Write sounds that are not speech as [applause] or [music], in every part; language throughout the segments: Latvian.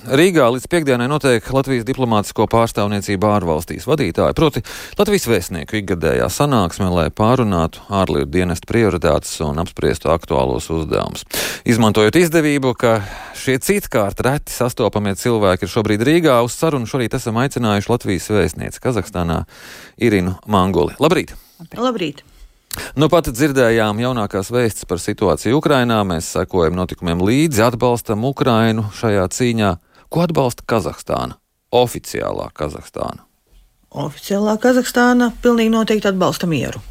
Rīgā līdz piekdienai notiek Latvijas diplomātisko pārstāvniecību ārvalstīs vadītāji, proti Latvijas vēstnieku ikgadējā sanāksme, lai pārunātu ārlietu dienestu prioritātes un apspriestu aktuālos uzdevumus. Izmantojot izdevību, ka šie citkārt reti sastopamie cilvēki ir šobrīd Rīgā, uz sarunu šorīt esam aicinājuši Latvijas vēstnieci Kazahstānā Irinu Manguli. Labrīt! Labrīt! Nu, pat dzirdējām jaunākās vēstis par situāciju Ukrainā. Mēs sekojam notikumiem līdzi, atbalstam Ukrainu šajā cīņā. Ko atbalsta Kazahstāna? Oficiālā Kazahstāna. Oficiālā Kazahstāna pilnīgi noteikti atbalsta mieru.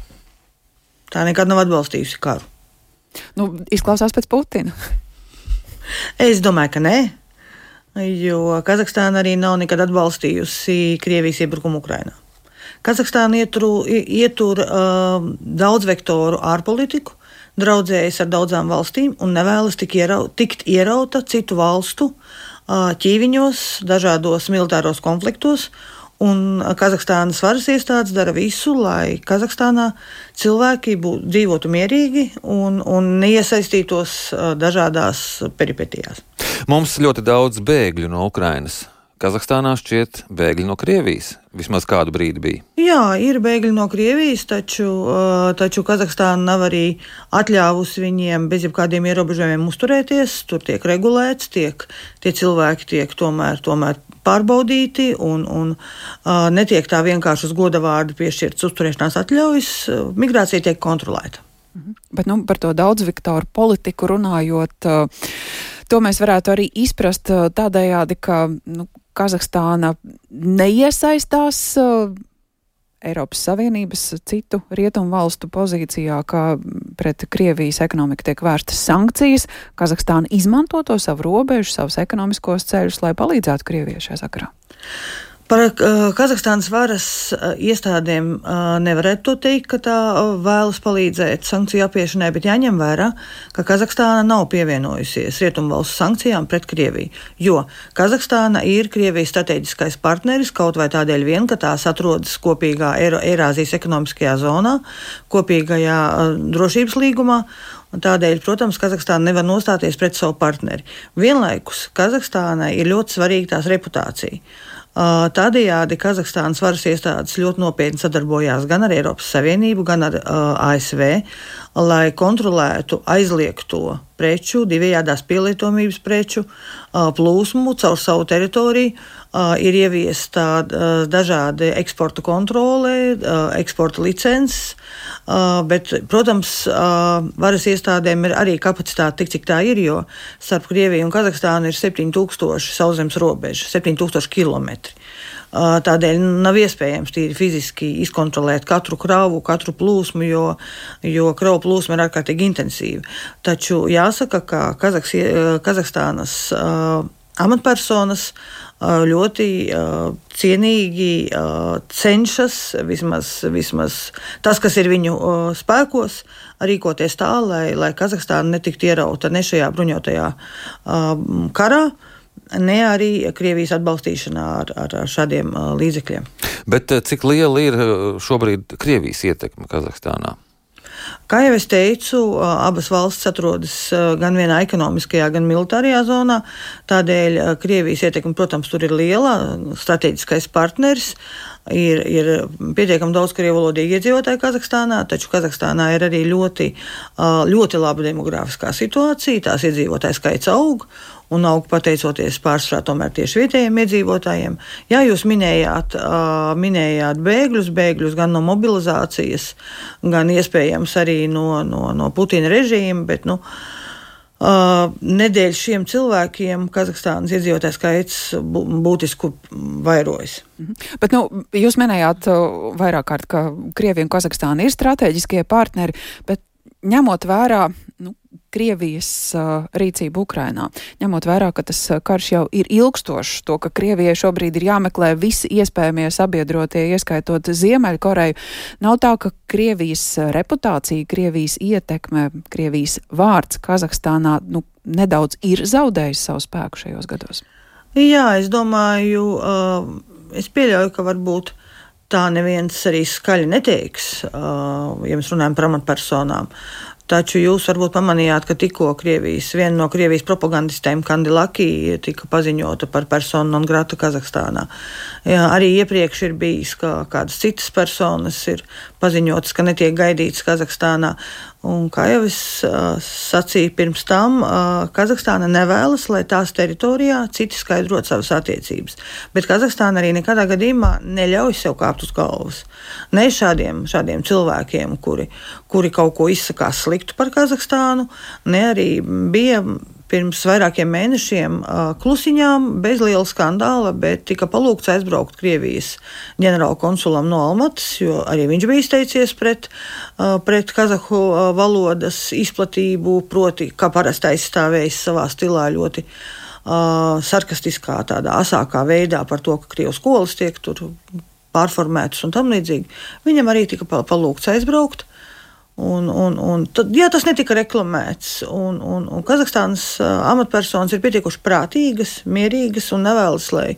Tā nekad nav atbalstījusi karu. Nu, izklausās pēc Putina. [laughs] es domāju, ka nē. Jo Kazahstāna arī nav nekad atbalstījusi Krievijas iebrukumu Ukrajinā. Kazahstāna ieturu, ietur uh, daudzvektoru ārpolitiku, draudzējas ar daudzām valstīm un nevēlas tik ierau, tikt ierauta citu valstu ķīviņos, dažādos militāros konfliktos. Un Kazahstānas varas iestādes dara visu, lai Kazahstānā cilvēki būtu, dzīvotu mierīgi un, un neiesaistītos dažādās peripetijās. Mums ļoti daudz bēgļu no Ukrainas. Kazahstānā šķiet bēgļi no Krievijas. Vismaz kādu brīdi bija. Jā, ir bēgļi no Krievijas, taču, taču Kazahstāna nav arī atļāvusi viņiem bez jebkādiem ierobežojumiem uzturēties. Tur tiek regulēts, tiek, tie cilvēki tiek tomēr, tomēr pārbaudīti un, un uh, netiek tā vienkārši uz goda vārdu piešķirts uzturēšanās atļaujas. Migrācija tiek kontrolēta. Mhm. Bet nu, par to daudz Viktoru politiku runājot. To mēs varētu arī izprast tādējādi, ka nu, Kazahstāna neiesaistās uh, Eiropas Savienības citu rietumu valstu pozīcijā, kā pret Krievijas ekonomiku tiek vērstas sankcijas. Kazahstāna izmanto to savu robežu, savus ekonomiskos ceļus, lai palīdzētu Krievijai šajā sakarā. Par uh, Kazahstānas varas uh, iestādēm uh, nevarētu to teikt, ka tā vēlas palīdzēt sankciju apiešanai, bet jāņem vērā, ka Kazahstāna nav pievienojusies Rietumvalstu sankcijām pret Krieviju, jo Kazahstāna ir Krievijas strateģiskais partneris kaut vai tādēļ vien, ka tās atrodas kopīgā Eirāzijas ekonomiskajā zonā, kopīgajā drošības līgumā. Tādēļ, protams, Kazahstāna nevar nostāties pret savu partneri. Vienlaikus Kazahstānai ir ļoti svarīga tās reputācija. Tādējādi Kazahstānas varas iestādes ļoti nopietni sadarbojās gan ar Eiropas Savienību, gan ar uh, ASV, lai kontrolētu aizliegto preču, divējādās pielietomības preču uh, plūsmu caur savu teritoriju. Uh, ir ieviesta uh, dažādi eksporta kontrole, uh, eksporta licences, bet, protams, varas iestādēm ir arī kapacitāte tik, cik tā ir, jo starp Krieviju un Kazahstānu ir 7000 sauszemes robeža, 7000 km. Tādēļ nav iespējams tīri fiziski izkontrolēt katru kravu, katru plūsmu, jo, jo kravu plūsma ir ārkārtīgi intensīva. Taču jāsaka, ka Kazaks, Kazahstānas uh, amatpersonas ļoti cienīgi cenšas, vismaz, vismaz tas, kas ir viņu spēkos, rīkoties tā, lai, lai Kazahstāna netiktu ierauta ne šajā bruņotajā karā ne arī Krievijas atbalstīšanā ar, ar, ar šādiem līdzekļiem. Bet cik liela ir šobrīd Krievijas ietekme Kazahstānā? Kā jau es teicu, abas valstis atrodas gan vienā ekonomiskajā, gan militārajā zonā. Tādēļ Krievijas ietekme, protams, tur ir liela, strateģiskais partneris. Ir, ir pietiekami daudz krievalodīgi iedzīvotāji Kazahstānā, taču Kazahstānā ir arī ļoti, ļoti laba demogrāfiskā situācija. Tās iedzīvotāju skaits aug un aug pateicoties pārsvarā tomēr tieši vietējiem iedzīvotājiem. Jā, jūs minējāt, uh, minējāt bēgļus, bēgļus gan no mobilizācijas, gan iespējams arī no, no, no Putina režīma, bet, nu, Uh, nedēļ šiem cilvēkiem Kazahstānas iedzīvotāju skaits būtiski vairojas. Mhm. Bet, nu, jūs minējāt vairāk kārt, ka Krievija un Kazahstāna ir strateģiskie partneri, bet ņemot vērā nu, Krievijas uh, rīcību Ukrainā, ņemot vērā, ka tas karš jau ir ilgstošs, to, ka Krievijai šobrīd ir jāmeklē visi iespējamie sabiedrotie, ieskaitot Ziemeļkoreju, nav tā, ka Krievijas reputācija, Krievijas ietekme, Krievijas vārds Kazahstānā nu, nedaudz ir zaudējis savu spēku šajos gados. Jā, es domāju, uh, es pieļauju, ka varbūt tā neviens arī skaļi neteiks, uh, ja mēs runājam par amatpersonām. Taču jūs varbūt pamanījāt, ka tikko Krievijas, viena no Krievijas propagandistēm, Kandilaki, tika paziņota par personu non grata Kazahstānā. Jā, arī iepriekš ir bijis, ka kādas citas personas ir paziņotas, ka netiek gaidītas Kazahstānā. Un, kā jau es uh, sacīju pirms tam, uh, Kazahstāna nevēlas, lai tās teritorijā citi skaidrot savas attiecības. Bet Kazahstāna arī nekādā gadījumā neļauj sev kāpt uz galvas. Ne šādiem, šādiem cilvēkiem, kuri, kuri kaut ko izsakās sliktu par Kazahstānu, ne arī bija pirms vairākiem mēnešiem klusiņām, bez liela skandāla, bet tika palūgts aizbraukt Krievijas ģenerāla konsulam no Almatas, jo arī viņš bija izteicies pret, pret kazahu valodas izplatību, proti, kā parasti aizstāvējis savā stilā ļoti sarkastiskā, tādā asākā veidā par to, ka Krievijas skolas tiek tur pārformētas un tam līdzīgi. Viņam arī tika palūgts aizbraukt. Un, un, un tad, jā, tas netika reklamēts. Un, un, un Kazahstānas amatpersonas ir pietiekuši prātīgas, mierīgas un nevēlas, lai,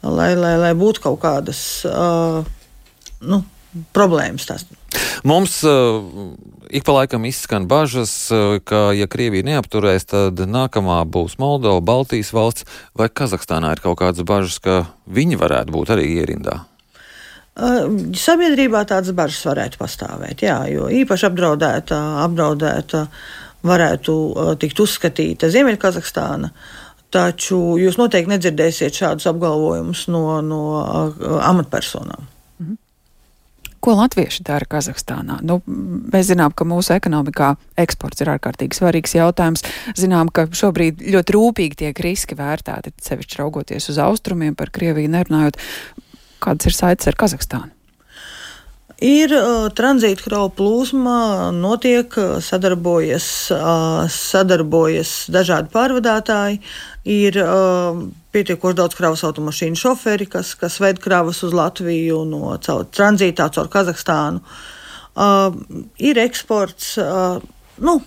lai, lai, lai būtu kaut kādas uh, nu, problēmas. Tās. Mums uh, ik pa laikam izskan bažas, ka, ja Krievija neapturēs, tad nākamā būs Moldova, Baltijas valsts vai Kazahstānā ir kaut kādas bažas, ka viņi varētu būt arī ierindā. Sabiedrībā tādas bažas varētu pastāvēt, jā, jo īpaši apdraudēta, apdraudēta varētu tikt uzskatīta Ziemeļkazahstāna. Taču jūs noteikti nedzirdēsiet šādus apgalvojumus no, no amatpersonām. Mhm. Ko latvieši dara Kazahstānā? Nu, mēs zinām, ka mūsu ekonomikā eksports ir ārkārtīgi svarīgs jautājums. Zinām, ka šobrīd ļoti rūpīgi tiek riski vērtēti, sevišķi raugoties uz austrumiem, par Krieviju nerunājot. Kādas ir saites ar Kazahstānu? Ir uh, tranzīta kravu plūsma, notiek, sadarbojas, uh, sadarbojas dažādi pārvadātāji. Ir uh, pietiekoši daudz kravas automašīnu šoferi, kas, kas ved kravas uz Latviju no caur tranzītā caur Kazahstānu. Uh, ir eksports. Uh, nu,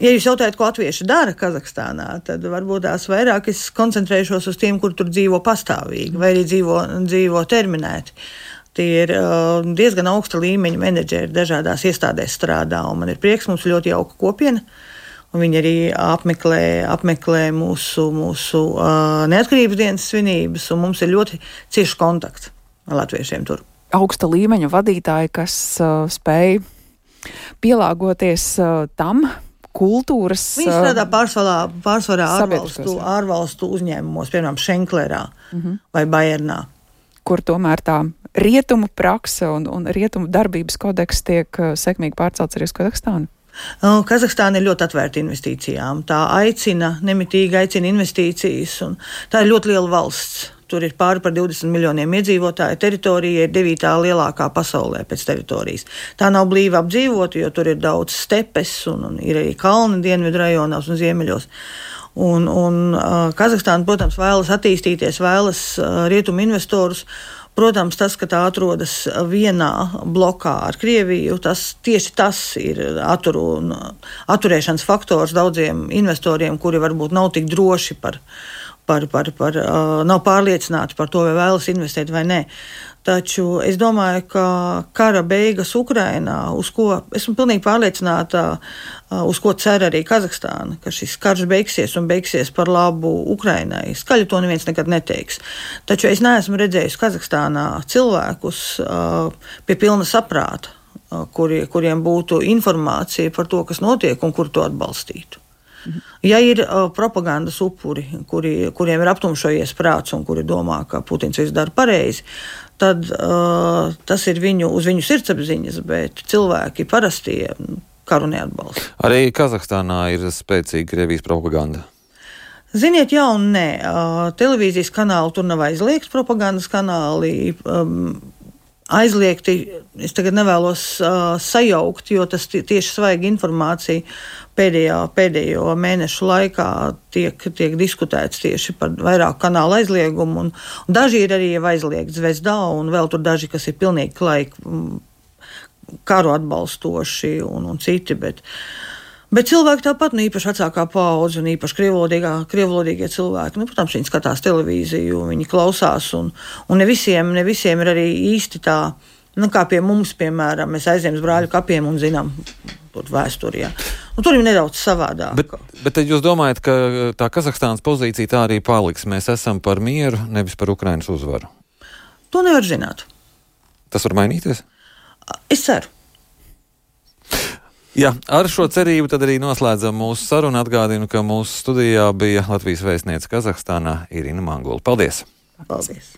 Ja jūs jautājat, ko latvieši dara Kazahstānā, tad varbūt tās vairāk es koncentrēšos uz tiem, kur tur dzīvo pastāvīgi vai arī dzīvo, dzīvo terminēti. Tie ir uh, diezgan augsta līmeņa menedžeri, dažādās iestādēs strādā, un man ir prieks, mums ļoti jauka kopiena. Viņi arī apmeklē, apmeklē mūsu, mūsu uh, neatkarības dienas svinības, un mums ir ļoti cieši kontakts ar latviešiem tur. Augsta līmeņa vadītāji, kas uh, spēj pielāgoties uh, tam, kultūras. Viņi strādā pārsvarā, pārsvarā ārvalstu, ārvalstu uzņēmumos, piemēram, Šenklerā mm -hmm. vai Bayernā. Kur tomēr tā rietumu prakse un, un rietumu darbības kodeks tiek sekmīgi pārcelts arī uz Kazahstānu? Kazahstāna ir ļoti atvērta investīcijām. Tā aicina, nemitīgi aicina investīcijas, un tā ir ļoti liela valsts. Tur ir pāri par 20 miljoniem iedzīvotāju. Teritorija ir devītā lielākā pasaulē pēc teritorijas. Tā nav blīvi apdzīvota, jo tur ir daudz stepes un, un ir arī kalni dienvidu rajonos un ziemeļos. Un, un Kazahstāna, protams, vēlas attīstīties, vēlas rietumu investorus. Protams, tas, ka tā atrodas vienā blokā ar Krieviju, tas tieši tas ir aturu, atturēšanas faktors daudziem investoriem, kuri varbūt nav tik droši par par, par, par, nav pārliecināti par to, vai vēlas investēt vai nē. Taču es domāju, ka kara beigas Ukrainā, uz ko esmu pilnīgi pārliecināta, uz ko cer arī Kazahstāna, ka šis karš beigsies un beigsies par labu Ukrainai. Skaļi to neviens nekad neteiks. Taču es neesmu redzējis Kazahstānā cilvēkus pie pilna saprāta, kuri, kuriem būtu informācija par to, kas notiek un kur to atbalstītu. Ja ir uh, propagandas upuri, kuri, kuriem ir aptumšojies prāts un kuri domā, ka Putins viss dara pareizi, tad uh, tas ir viņu, uz viņu sirdsapziņas, bet cilvēki parastie karu neatbalsta. Arī Kazahstānā ir spēcīga Krievijas propaganda. Ziniet, jā un nē. Uh, televīzijas kanāli tur nav aizliegts, propagandas kanāli. Um, aizliegti. Es tagad nevēlos uh, sajaukt, jo tas tieši svaiga informācija pēdējā, pēdējo mēnešu laikā tiek, tiek diskutēts tieši par vairāku kanālu aizliegumu. Un, un daži ir arī aizliegti zvezdā, un vēl tur daži, kas ir pilnīgi klaiki karu atbalstoši un, un citi. Bet, uh, Bet cilvēki tāpat, nu, īpaši vecākā paudze un īpaši krievlodīgie cilvēki, nu, protams, viņi skatās televīziju, viņi klausās, un, un ne, visiem, ne visiem ir arī īsti tā, nu, kā pie mums, piemēram, mēs aizējām uz brāļu kapiem un zinām tur vēsturē. Nu, tur ir nedaudz savādāk. Bet, bet jūs domājat, ka tā Kazahstānas pozīcija tā arī paliks? Mēs esam par mieru, nevis par Ukrainas uzvaru. To nevar zināt. Tas var mainīties? Es ceru. Jā, ar šo cerību tad arī noslēdzam mūsu sarunu. Atgādinu, ka mūsu studijā bija Latvijas vēstniece Kazahstānā Irina Mangola. Paldies! Paldies!